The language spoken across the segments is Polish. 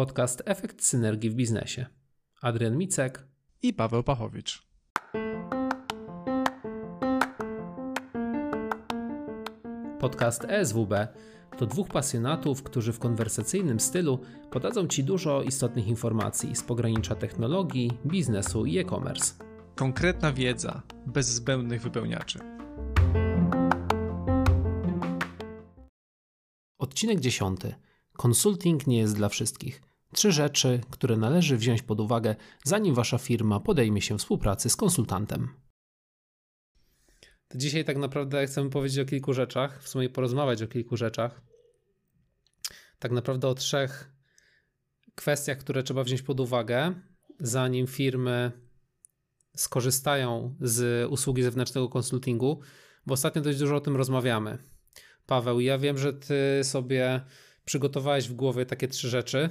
Podcast Efekt Synergii w Biznesie. Adrian Micek i Paweł Pachowicz. Podcast ESWB to dwóch pasjonatów, którzy w konwersacyjnym stylu podadzą Ci dużo istotnych informacji z pogranicza technologii, biznesu i e-commerce. Konkretna wiedza, bez zbędnych wypełniaczy. Odcinek 10. Konsulting nie jest dla wszystkich. Trzy rzeczy, które należy wziąć pod uwagę, zanim Wasza firma podejmie się współpracy z konsultantem. To dzisiaj tak naprawdę chcemy powiedzieć o kilku rzeczach, w sumie porozmawiać o kilku rzeczach. Tak naprawdę o trzech kwestiach, które trzeba wziąć pod uwagę, zanim firmy skorzystają z usługi zewnętrznego konsultingu, bo ostatnio dość dużo o tym rozmawiamy. Paweł, ja wiem, że ty sobie przygotowałeś w głowie takie trzy rzeczy,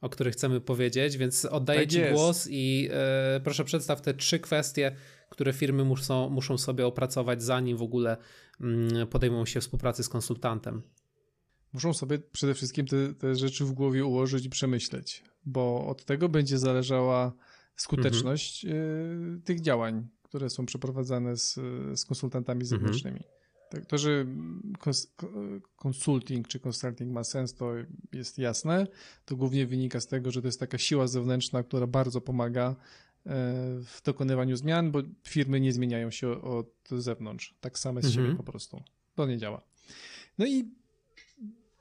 o których chcemy powiedzieć, więc oddaję tak Ci jest. głos i e, proszę przedstaw te trzy kwestie, które firmy muszą, muszą sobie opracować, zanim w ogóle mm, podejmą się współpracy z konsultantem. Muszą sobie przede wszystkim te, te rzeczy w głowie ułożyć i przemyśleć, bo od tego będzie zależała skuteczność mhm. tych działań, które są przeprowadzane z, z konsultantami zewnętrznymi. Mhm. Tak, to, że konsulting czy consulting ma sens, to jest jasne. To głównie wynika z tego, że to jest taka siła zewnętrzna, która bardzo pomaga e, w dokonywaniu zmian, bo firmy nie zmieniają się od zewnątrz, tak same z mhm. siebie po prostu. To nie działa. No i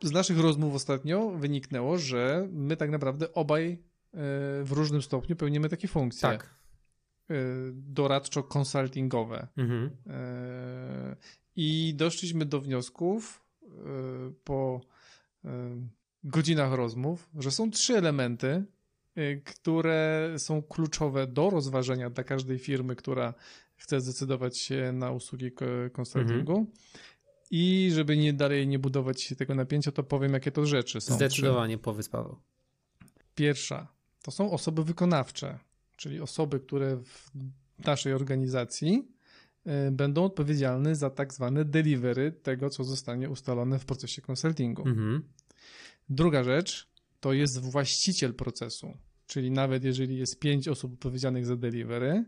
z naszych rozmów ostatnio wyniknęło, że my tak naprawdę obaj e, w różnym stopniu pełnimy takie funkcje. Tak. E, doradczo-konsultingowe. Mhm. I doszliśmy do wniosków e, po godzinach rozmów, że są trzy elementy, które są kluczowe do rozważenia dla każdej firmy, która chce zdecydować się na usługi konsultingu. Mhm. I żeby nie dalej nie budować tego napięcia, to powiem, jakie to rzeczy są. Zdecydowanie trzy. powiedz, Paweł. Pierwsza to są osoby wykonawcze, czyli osoby, które w naszej organizacji E, będą odpowiedzialne za tak zwane delivery tego, co zostanie ustalone w procesie konsultingu. Mhm. Druga rzecz to jest właściciel procesu, czyli nawet jeżeli jest pięć osób odpowiedzialnych za delivery,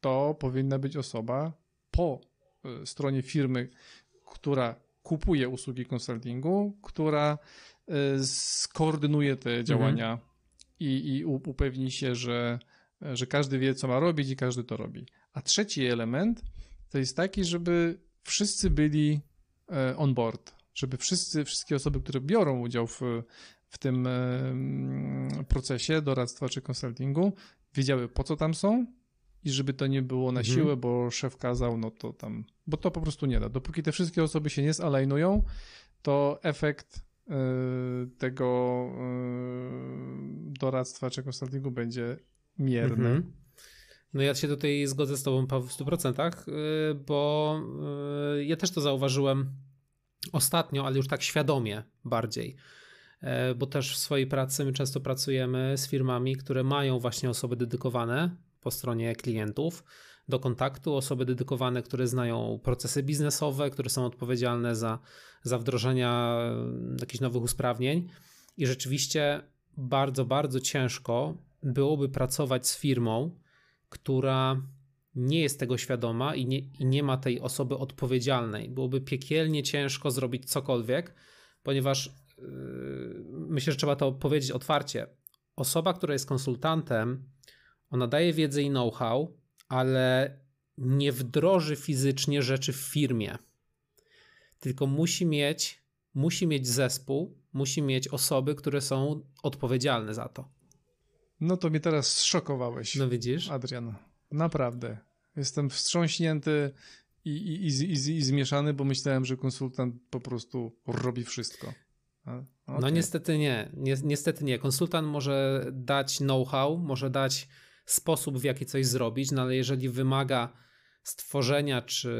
to powinna być osoba po e, stronie firmy, która kupuje usługi konsultingu, która e, skoordynuje te działania mhm. i, i upewni się, że, że każdy wie, co ma robić i każdy to robi. A trzeci element to jest taki, żeby wszyscy byli e, on board, żeby wszyscy, wszystkie osoby, które biorą udział w, w tym e, procesie doradztwa czy konsultingu, wiedziały po co tam są i żeby to nie było na mhm. siłę, bo szef kazał, no to tam, bo to po prostu nie da. Dopóki te wszystkie osoby się nie zalajnują, to efekt e, tego doradztwa czy konsultingu będzie mierny. Mhm. No ja się tutaj zgodzę z tobą w 100%, y, bo y, ja też to zauważyłem ostatnio, ale już tak świadomie bardziej. E, bo też w swojej pracy my często pracujemy z firmami, które mają właśnie osoby dedykowane po stronie klientów do kontaktu, osoby dedykowane, które znają procesy biznesowe, które są odpowiedzialne za, za wdrożenia y, jakichś nowych usprawnień. I rzeczywiście bardzo, bardzo ciężko byłoby pracować z firmą, która nie jest tego świadoma i nie, i nie ma tej osoby odpowiedzialnej. Byłoby piekielnie ciężko zrobić cokolwiek, ponieważ yy, myślę, że trzeba to powiedzieć otwarcie. Osoba, która jest konsultantem, ona daje wiedzę i know-how, ale nie wdroży fizycznie rzeczy w firmie. Tylko musi mieć, musi mieć zespół, musi mieć osoby, które są odpowiedzialne za to. No to mnie teraz zszokowałeś. No widzisz? Adrian, naprawdę. Jestem wstrząśnięty i, i, i, i, i zmieszany, bo myślałem, że konsultant po prostu robi wszystko. Okay. No niestety nie. Niestety nie. Konsultant może dać know-how, może dać sposób, w jaki coś zrobić, no ale jeżeli wymaga stworzenia czy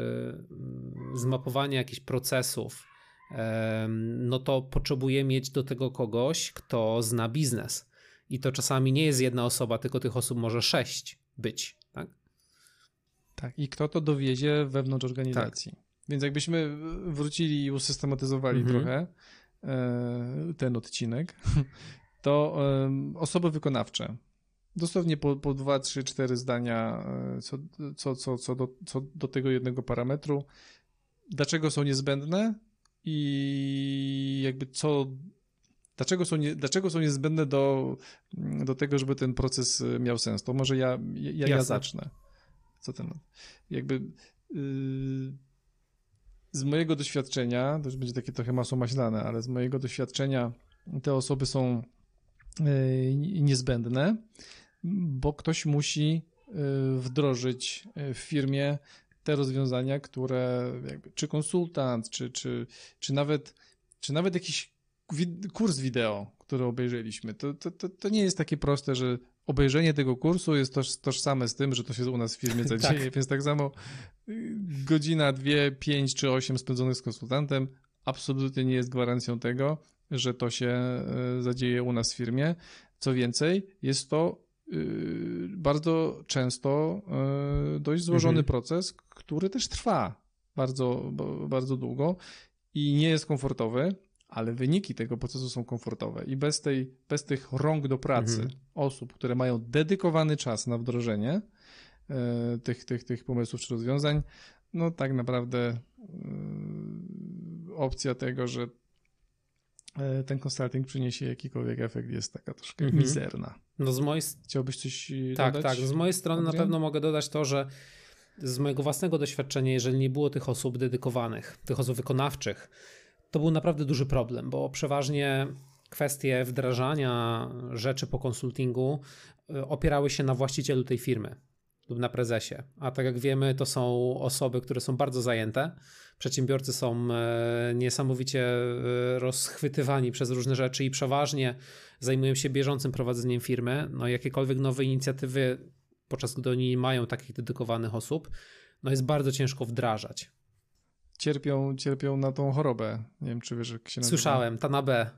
mm, zmapowania jakichś procesów, no to potrzebuje mieć do tego kogoś, kto zna biznes. I to czasami nie jest jedna osoba, tylko tych osób może sześć być, tak? Tak, i kto to dowiezie wewnątrz organizacji. Tak. Więc jakbyśmy wrócili i usystematyzowali mhm. trochę e, ten odcinek, to osoby wykonawcze. Dosłownie po, po 2, 3, 4 zdania e, co, co, co, co, do, co do tego jednego parametru. Dlaczego są niezbędne i jakby co Dlaczego są, nie, dlaczego są niezbędne do, do tego, żeby ten proces e, miał sens? To może ja, ja, ja zacznę. Co ten, jakby yy, z mojego doświadczenia, to już będzie takie trochę masło maślane, ale z mojego doświadczenia te osoby są yy, niezbędne, bo ktoś musi yy, wdrożyć w firmie te rozwiązania, które jakby, czy konsultant, czy, czy, czy nawet czy nawet jakiś kurs wideo, który obejrzeliśmy, to, to, to, to, nie jest takie proste, że obejrzenie tego kursu jest toż, tożsame z tym, że to się u nas w firmie zadzieje, tak. więc tak samo y, godzina, dwie, pięć czy osiem spędzonych z konsultantem absolutnie nie jest gwarancją tego, że to się y, zadzieje u nas w firmie. Co więcej, jest to y, bardzo często dość złożony mhm. proces, który też trwa bardzo, bardzo długo i nie jest komfortowy ale wyniki tego procesu są komfortowe i bez, tej, bez tych rąk do pracy mhm. osób, które mają dedykowany czas na wdrożenie e, tych, tych, tych pomysłów czy rozwiązań, no tak naprawdę e, opcja tego, że e, ten consulting przyniesie jakikolwiek efekt jest taka troszkę mhm. mizerna. No z mojej... Chciałbyś coś tak, dodać? Tak, tak. Z mojej strony Adrian? na pewno mogę dodać to, że z mojego własnego doświadczenia, jeżeli nie było tych osób dedykowanych, tych osób wykonawczych, to był naprawdę duży problem, bo przeważnie kwestie wdrażania rzeczy po konsultingu y, opierały się na właścicielu tej firmy lub na prezesie. A tak jak wiemy, to są osoby, które są bardzo zajęte. Przedsiębiorcy są e, niesamowicie e, rozchwytywani przez różne rzeczy i przeważnie zajmują się bieżącym prowadzeniem firmy. No, jakiekolwiek nowe inicjatywy, podczas gdy oni nie mają takich dedykowanych osób, no jest bardzo ciężko wdrażać cierpią, cierpią na tą chorobę. Nie wiem, czy wiesz, jak się nazywa. Słyszałem, ta na B.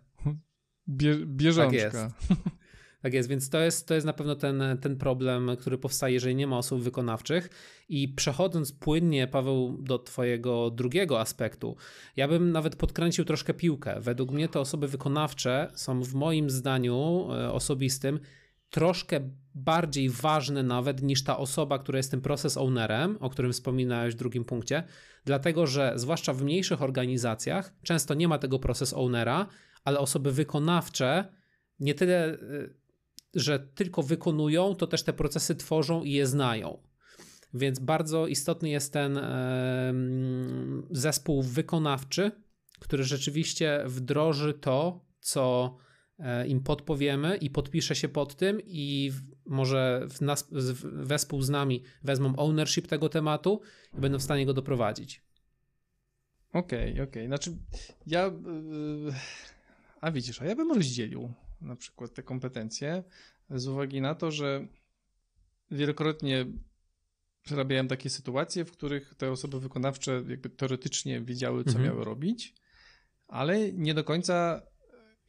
Bie, bieżączka. Tak jest. Tak jest, więc to jest, to jest na pewno ten, ten problem, który powstaje, jeżeli nie ma osób wykonawczych. I przechodząc płynnie, Paweł, do Twojego drugiego aspektu, ja bym nawet podkręcił troszkę piłkę. Według mnie te osoby wykonawcze są w moim zdaniu e, osobistym troszkę bardziej ważne nawet niż ta osoba, która jest tym proces ownerem, o którym wspominałeś w drugim punkcie, dlatego że zwłaszcza w mniejszych organizacjach często nie ma tego proces ownera, ale osoby wykonawcze nie tyle, y, że tylko wykonują, to też te procesy tworzą i je znają. Więc bardzo istotny jest ten zespół wykonawczy, który rzeczywiście wdroży to, co E, im podpowiemy i podpisze się pod tym i może w nas, wespół z nami wezmą ownership tego tematu i będą w stanie go doprowadzić. Okej, okay, okej. Okay. Znaczy ja... Yy, a widzisz, a ja bym rozdzielił na przykład te kompetencje z uwagi na to, że wielokrotnie przerabiałem takie sytuacje, w których te osoby wykonawcze jakby teoretycznie wiedziały, co mhm. miały robić, ale nie do końca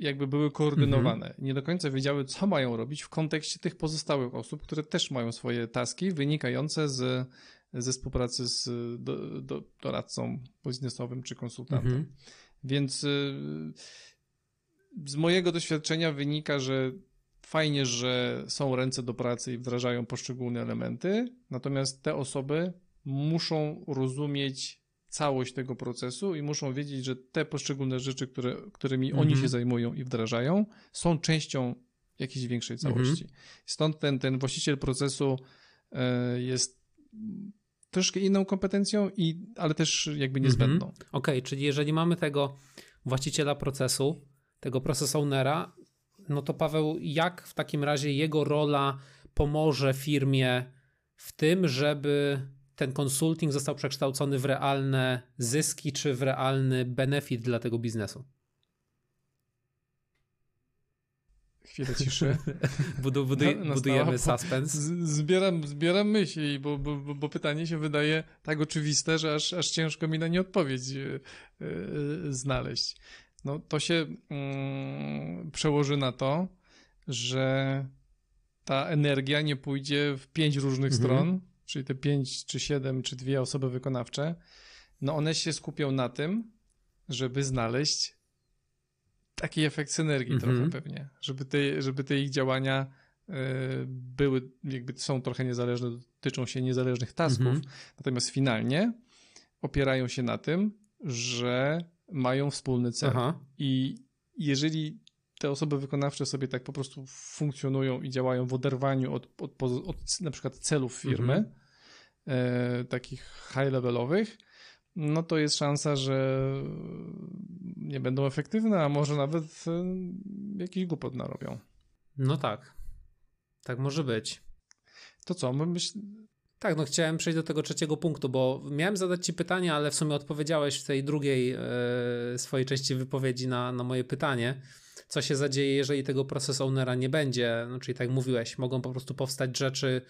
jakby były koordynowane. Mhm. Nie do końca wiedziały, co mają robić w kontekście tych pozostałych osób, które też mają swoje taski wynikające z, ze współpracy z do, do, doradcą biznesowym czy konsultantem. Mhm. Więc y, z mojego doświadczenia wynika, że fajnie, że są ręce do pracy i wdrażają poszczególne elementy, natomiast te osoby muszą rozumieć całość tego procesu i muszą wiedzieć, że te poszczególne rzeczy, które, którymi mhm. oni się zajmują i wdrażają, są częścią jakiejś większej mhm. całości. Mhm. Stąd ten, ten właściciel procesu e, jest troszkę inną kompetencją, i, ale też jakby mhm. niezbędną. Mhm. Okej, okay, czyli jeżeli mamy tego właściciela procesu, tego process ownera, no to Paweł, jak w takim razie jego rola pomoże firmie w tym, żeby ten konsulting został przekształcony w realne zyski czy w realny benefit dla tego biznesu? Chwilę ciszy. Budu, buduj, no, budujemy suspense. Zbieram, zbieram myśli, bo, bo, bo, pytanie się wydaje tak oczywiste, że aż, aż ciężko mi na nie odpowiedź yy, yy, znaleźć. No to się yy, przełoży na to, że ta energia nie pójdzie w pięć różnych mhm. stron, czyli te pięć, czy siedem, czy dwie osoby wykonawcze, no one się skupią na tym, żeby znaleźć taki efekt synergii Mhm. trochę pewnie, żeby te, żeby te ich działania e, były, jakby są trochę niezależne, dotyczą się niezależnych tasków, Mhm. natomiast finalnie opierają się na tym, że mają wspólny cel. Aha. I jeżeli te osoby wykonawcze sobie tak po prostu funkcjonują i działają w oderwaniu od, od, od na przykład celów firmy, Mhm. e, takich high-levelowych, no to jest szansa, że nie będą efektywne, a może nawet e, jakiś głupot narobią. No tak. Tak może być. To co, my myśl... Tak, no chciałem przejść do tego trzeciego punktu, bo miałem zadać Ci pytanie, ale w sumie odpowiedziałeś w tej drugiej e, swojej części wypowiedzi na, na moje pytanie. Co się zadzieje, jeżeli tego process ownera nie będzie? No, czyli tak jak mówiłeś, mogą po prostu powstać rzeczy,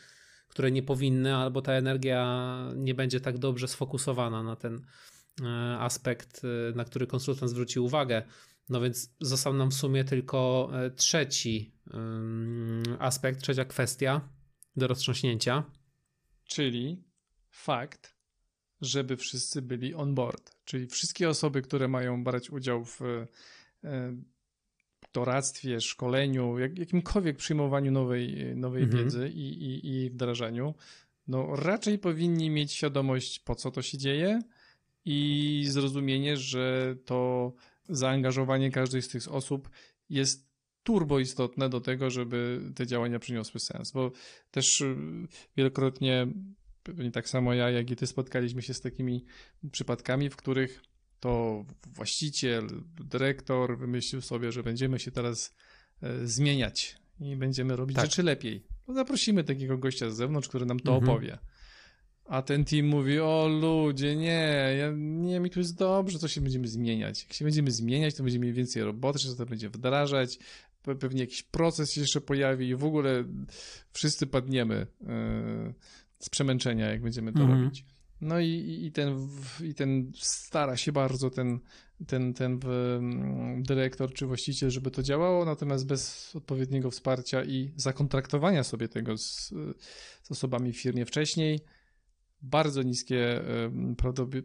które nie powinny, albo ta energia nie będzie tak dobrze sfokusowana na ten e, aspekt, e, na który konsultant zwrócił uwagę. No więc został nam w sumie tylko e, trzeci aspekt, trzecia kwestia do roztrząśnięcia. czyli fakt, żeby wszyscy byli on board. Czyli wszystkie osoby, które mają brać udział w doradztwie, szkoleniu, jak, jakimkolwiek przyjmowaniu nowej, nowej Mhm. wiedzy i, i, i wdrażaniu, no raczej powinni mieć świadomość, po co to się dzieje i zrozumienie, że to zaangażowanie każdej z tych osób jest turbo istotne do tego, żeby te działania przyniosły sens, bo też y, wielokrotnie, pewnie tak samo ja, jak i ty spotkaliśmy się z takimi przypadkami, w których to właściciel, dyrektor wymyślił sobie, że będziemy się teraz e, zmieniać i będziemy robić Tak. rzeczy lepiej. No zaprosimy takiego gościa z zewnątrz, który nam to Mhm. opowie. A ten team mówi, o ludzie, nie, ja, nie, mi tu jest dobrze, co się będziemy zmieniać. Jak się będziemy zmieniać, to będziemy mieli więcej roboty, że to będzie wdrażać, pe- pewnie jakiś proces się jeszcze pojawi i w ogóle wszyscy padniemy e, z przemęczenia, jak będziemy to Mhm. robić. No i, i, ten, i ten stara się bardzo ten, ten, ten mm, dyrektor czy właściciel, żeby to działało, natomiast bez odpowiedniego wsparcia i zakontraktowania sobie tego z, z osobami w firmie wcześniej, bardzo niskie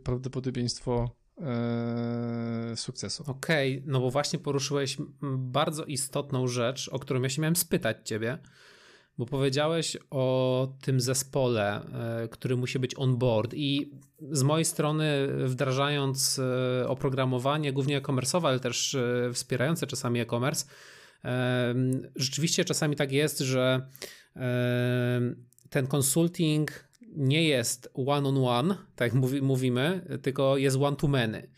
prawdopodobieństwo e, sukcesu. Okej, no bo właśnie poruszyłeś bardzo istotną rzecz, o którą ja się miałem spytać ciebie, bo powiedziałeś o tym zespole, e, który musi być on board i z mojej strony wdrażając e, oprogramowanie, głównie e-commerce'owe, ale też e, wspierające czasami e-commerce, rzeczywiście czasami tak jest, że ten consulting nie jest one on one, tak mówimy, tylko jest one to many.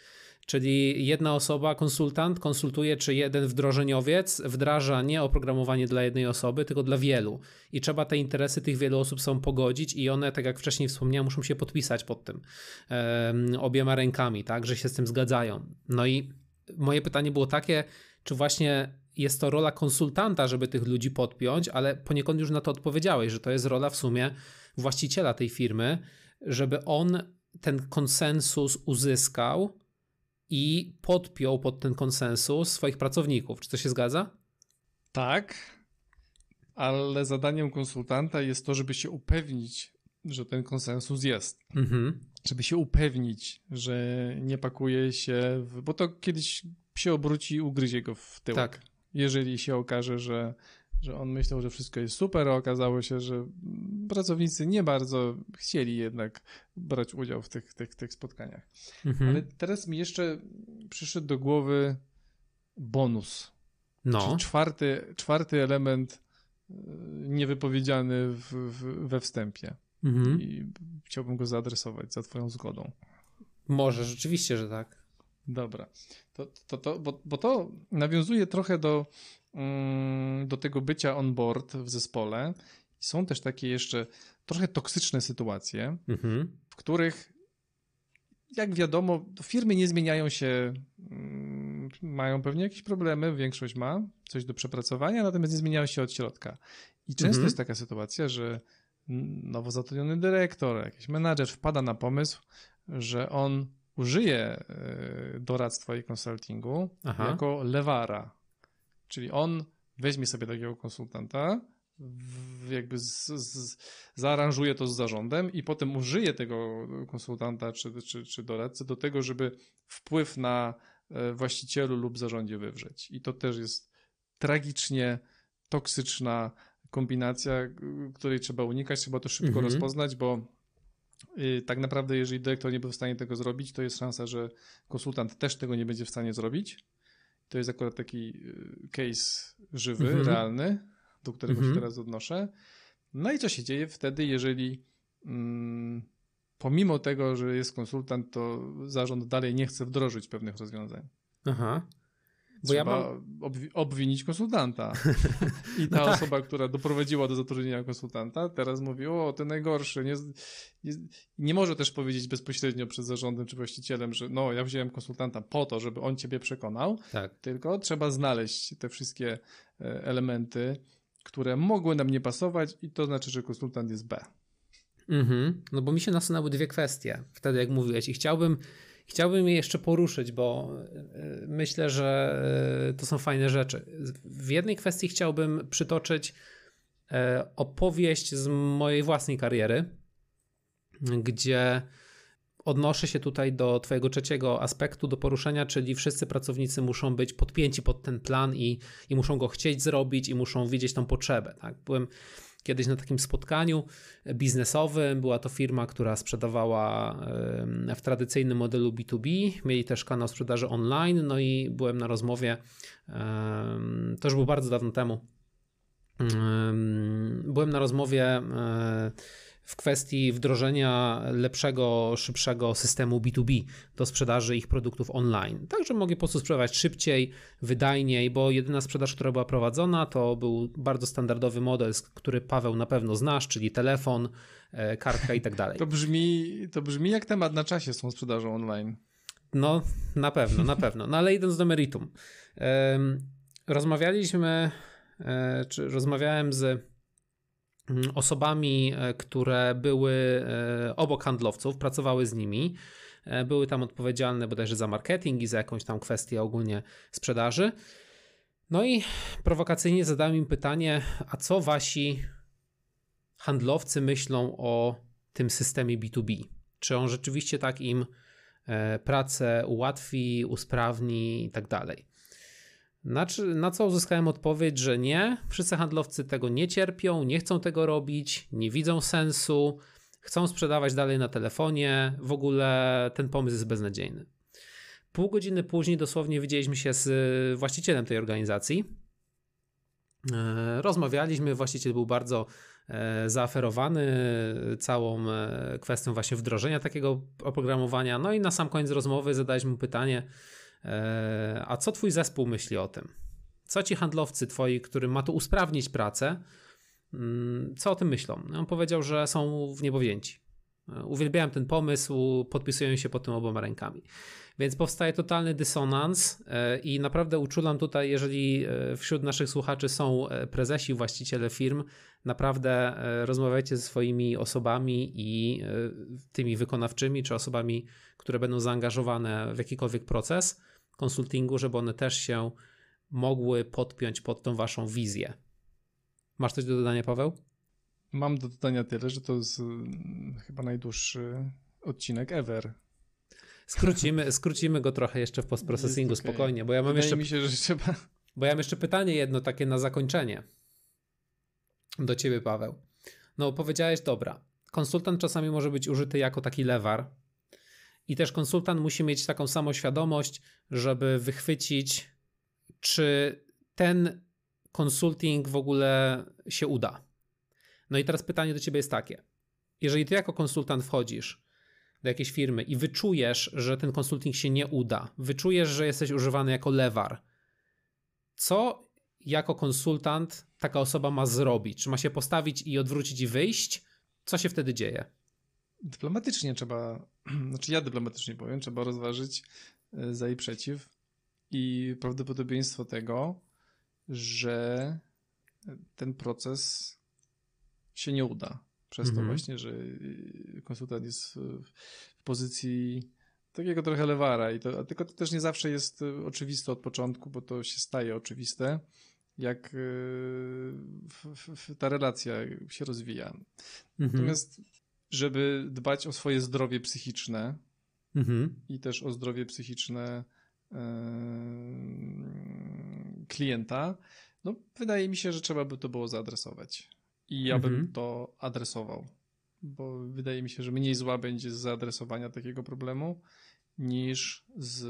Czyli jedna osoba, konsultant, konsultuje, czy jeden wdrożeniowiec wdraża nie oprogramowanie dla jednej osoby, tylko dla wielu. I trzeba te interesy tych wielu osób są pogodzić, i one, tak jak wcześniej wspomniałem, muszą się podpisać pod tym em, obiema rękami, tak, że się z tym zgadzają. No i moje pytanie było takie, czy właśnie jest to rola konsultanta, żeby tych ludzi podpiąć, ale poniekąd już na to odpowiedziałeś, że to jest rola w sumie właściciela tej firmy, żeby on ten konsensus uzyskał i podpiął pod ten konsensus swoich pracowników. Czy to się zgadza? Tak, ale zadaniem konsultanta jest to, żeby się upewnić, że ten konsensus jest. Mhm. Żeby się upewnić, że nie pakuje się, w, bo to kiedyś się obróci i ugryzie go w tyłek. Tak. Jeżeli się okaże, że, że on myślał, że wszystko jest super, a okazało się, że pracownicy nie bardzo chcieli jednak brać udział w tych, tych, tych spotkaniach. Mhm. Ale teraz mi jeszcze przyszedł do głowy bonus. No, Czyli czwarty, czwarty element y, niewypowiedziany w, w, we wstępie. mhm. I chciałbym go zaadresować za Twoją zgodą. może rzeczywiście, że tak. Dobra. To, to, to, bo, bo to nawiązuje trochę do, do tego bycia on board w zespole. Są też takie jeszcze trochę toksyczne sytuacje, Mhm. w których, jak wiadomo, firmy nie zmieniają się, mm, mają pewnie jakieś problemy, większość ma coś do przepracowania, natomiast nie zmieniają się od środka. I często Mhm. jest taka sytuacja, że nowo zatrudniony dyrektor, jakiś menadżer wpada na pomysł, że on użyje e, doradztwa i konsultingu Aha. jako lewara. Czyli on weźmie sobie takiego konsultanta, jakby z, z, zaaranżuje to z zarządem i potem użyje tego konsultanta czy, czy, czy doradcy do tego, żeby wpływ na e, właścicielu lub zarządzie wywrzeć. I to też jest tragicznie toksyczna kombinacja, której trzeba unikać, trzeba to szybko mhm. rozpoznać, bo y, tak naprawdę, jeżeli dyrektor nie był w stanie tego zrobić, to jest szansa, że konsultant też tego nie będzie w stanie zrobić. To jest akurat taki y, case żywy, mhm. realny, do którego mhm. się teraz odnoszę. No i co się dzieje wtedy, jeżeli mm, pomimo tego, że jest konsultant, to zarząd dalej nie chce wdrożyć pewnych rozwiązań. Aha. Bo Trzeba ja mam... obwinić konsultanta. I ta no tak. osoba, która doprowadziła do zatrudnienia konsultanta, teraz mówi, o, ty najgorszy. Nie, nie, nie, może też powiedzieć bezpośrednio przed zarządem czy właścicielem, że no, ja wziąłem konsultanta po to, żeby on ciebie przekonał, tak. tylko trzeba znaleźć te wszystkie e, elementy, które mogły nam nie pasować i to znaczy, że konsultant jest B. Mhm. No bo mi się nasunęły dwie kwestie wtedy, jak mówiłeś i chciałbym Chciałbym je jeszcze poruszyć, bo e, myślę, że e, to są fajne rzeczy. W jednej kwestii chciałbym przytoczyć e, opowieść z mojej własnej kariery, gdzie odnoszę się tutaj do Twojego trzeciego aspektu do poruszenia, czyli wszyscy pracownicy muszą być podpięci pod ten plan i, i muszą go chcieć zrobić i muszą widzieć tą potrzebę. Tak? Byłem kiedyś na takim spotkaniu biznesowym. Była to firma, która sprzedawała w tradycyjnym modelu B2B. Mieli też kanał sprzedaży online. No i byłem na rozmowie, to już było bardzo dawno temu. Byłem na rozmowie e, w kwestii wdrożenia lepszego, szybszego systemu B2B do sprzedaży ich produktów online. Tak, żeby mogli po prostu sprzedawać szybciej, wydajniej, bo jedyna sprzedaż, która była prowadzona, to był bardzo standardowy model, który Paweł na pewno znasz, czyli telefon, e, kartka i tak dalej. To brzmi, to brzmi jak temat na czasie z tą sprzedażą online. No, na pewno, na pewno. No ale idąc do meritum. Rozmawialiśmy, e, czy rozmawiałem z osobami, e, które były e, obok handlowców, pracowały z nimi. E, były tam odpowiedzialne bodajże za marketing i za jakąś tam kwestię ogólnie sprzedaży. No i prowokacyjnie zadałem im pytanie, a co wasi handlowcy myślą o tym systemie B2B? Czy on rzeczywiście tak im pracę ułatwi, usprawni i tak dalej? Na, na co uzyskałem odpowiedź, że nie, wszyscy handlowcy tego nie cierpią, nie chcą tego robić, nie widzą sensu, chcą sprzedawać dalej na telefonie, w ogóle ten pomysł jest beznadziejny. Pół godziny później dosłownie widzieliśmy się z właścicielem tej organizacji. E, rozmawialiśmy, właściciel był bardzo e, zaaferowany całą e, kwestią właśnie wdrożenia takiego oprogramowania. No i na sam koniec rozmowy zadaliśmy mu pytanie, a co twój zespół myśli o tym? Co ci handlowcy twoi, którym ma to usprawnić pracę, mm, co o tym myślą? On powiedział, że są w niebo wzięci. E, uwielbiałem ten pomysł, podpisują się pod tym oboma rękami. Więc powstaje totalny dysonans e, i naprawdę uczulam tutaj, jeżeli wśród naszych słuchaczy są prezesi, właściciele firm, naprawdę rozmawiajcie ze swoimi osobami i tymi wykonawczymi, czy osobami, które będą zaangażowane w jakikolwiek proces konsultingu, żeby one też się mogły podpiąć pod tą waszą wizję. Masz coś do dodania, Paweł? Mam do dodania tyle, że to jest mm, chyba najdłuższy odcinek ever. Skrócimy, skrócimy go trochę jeszcze w postprocesingu, okay. spokojnie, bo ja mam Wydaje jeszcze... mi się, że trzeba... Bo ja mam jeszcze pytanie jedno takie na zakończenie do ciebie, Paweł. No, powiedziałeś, dobra, konsultant czasami może być użyty jako taki lewar, i też konsultant musi mieć taką samą świadomość, żeby wychwycić, czy ten konsulting w ogóle się uda. No i teraz pytanie do ciebie jest takie. Jeżeli ty jako konsultant wchodzisz do jakiejś firmy i wyczujesz, że ten konsulting się nie uda, wyczujesz, że jesteś używany jako lewar, co jako konsultant taka osoba ma zrobić? Czy ma się postawić i odwrócić i wyjść? Co się wtedy dzieje? Dyplomatycznie trzeba, znaczy ja dyplomatycznie powiem, trzeba rozważyć e, za i przeciw i prawdopodobieństwo tego, że ten proces się nie uda. Przez mhm. to właśnie, że e, konsultant jest w pozycji takiego trochę lewara. I to, tylko to też nie zawsze jest e, oczywiste od początku, bo to się staje oczywiste, jak ta relacja się rozwija. Mhm. Natomiast żeby dbać o swoje zdrowie psychiczne mhm. i też o zdrowie psychiczne klienta, no wydaje mi się, że trzeba by to było zaadresować. I ja mhm. bym to adresował, bo wydaje mi się, że mniej zła będzie z zaadresowania takiego problemu niż z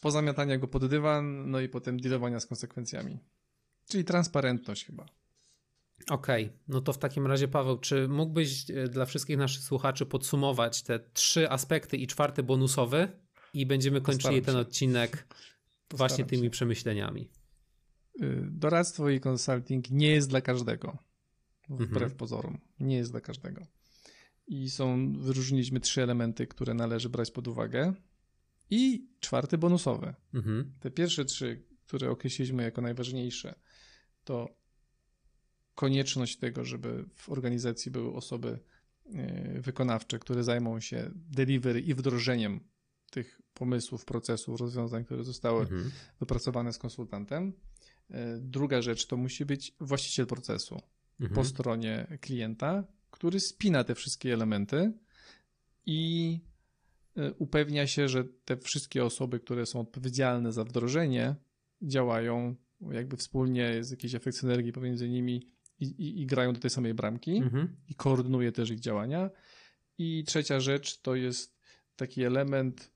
pozamiatania go pod dywan, no i potem dealowania z konsekwencjami. Czyli transparentność chyba. Okej, okay. no to w takim razie Paweł, czy mógłbyś e, dla wszystkich naszych słuchaczy podsumować te trzy aspekty i czwarty bonusowy i będziemy kończyli ten odcinek Postaram właśnie tymi się. przemyśleniami. Y, doradztwo i consulting nie jest dla każdego. Wbrew mhm. pozorom. Nie jest dla każdego. I są, wyróżniliśmy trzy elementy, które należy brać pod uwagę. I czwarty bonusowy. Mhm. Te pierwsze trzy, które określiliśmy jako najważniejsze, to konieczność tego, żeby w organizacji były osoby y, wykonawcze, które zajmą się delivery i wdrożeniem tych pomysłów, procesów, rozwiązań, które zostały mhm. wypracowane z konsultantem. E, druga rzecz to musi być właściciel procesu mhm. po stronie klienta, który spina te wszystkie elementy i e, upewnia się, że te wszystkie osoby, które są odpowiedzialne za wdrożenie, działają jakby wspólnie, jest jakiś efekt synergii pomiędzy nimi i, i, i grają do tej samej bramki mhm. i koordynuje też ich działania. I trzecia rzecz to jest taki element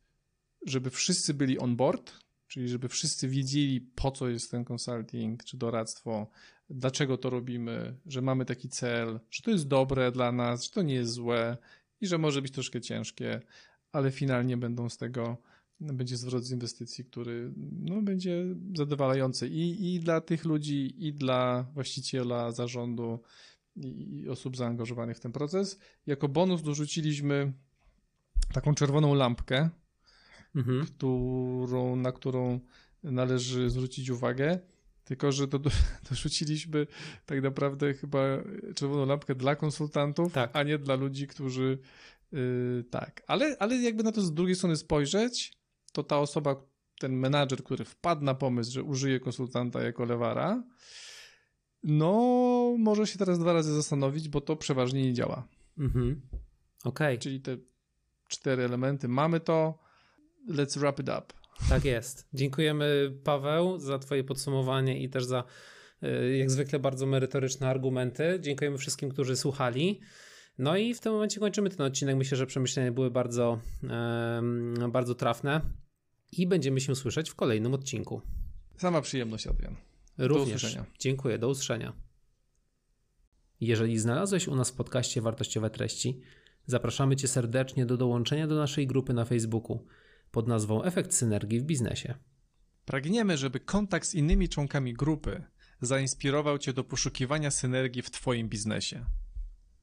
żeby wszyscy byli on board, czyli żeby wszyscy wiedzieli, po co jest ten consulting czy doradztwo, dlaczego to robimy, że mamy taki cel, że to jest dobre dla nas, że to nie jest złe i że może być troszkę ciężkie, ale finalnie będą z tego, będzie zwrot z inwestycji, który no, będzie zadowalający i, i dla tych ludzi, i dla właściciela, zarządu i, i osób zaangażowanych w ten proces. Jako bonus dorzuciliśmy taką czerwoną lampkę, mhm. którą, na którą należy zwrócić uwagę. Tylko, że to dorzuciliśmy tak naprawdę chyba czerwoną lampkę dla konsultantów, tak. a nie dla ludzi, którzy yy, tak. Ale, ale jakby na to z drugiej strony spojrzeć, to ta osoba, ten menadżer, który wpadł na pomysł, że użyje konsultanta jako lewara, no może się teraz dwa razy zastanowić, bo to przeważnie nie działa. Mhm. Okej. Okay. Czyli te cztery elementy. Mamy to, let's wrap it up. Tak jest. Dziękujemy Paweł za Twoje podsumowanie i też za e, jak zwykle bardzo merytoryczne argumenty. Dziękujemy wszystkim, którzy słuchali. No i w tym momencie kończymy ten odcinek. Myślę, że przemyślenia były bardzo, bardzo trafne i będziemy się słyszeć w kolejnym odcinku. Sama przyjemność, Adrian. Również. Do usłyszenia. Dziękuję. Do usłyszenia. Jeżeli znalazłeś u nas w podcaście wartościowe treści, zapraszamy Cię serdecznie do dołączenia do naszej grupy na Facebooku – pod nazwą Efekt Synergii w biznesie. Pragniemy, żeby kontakt z innymi członkami grupy zainspirował Cię do poszukiwania synergii w Twoim biznesie.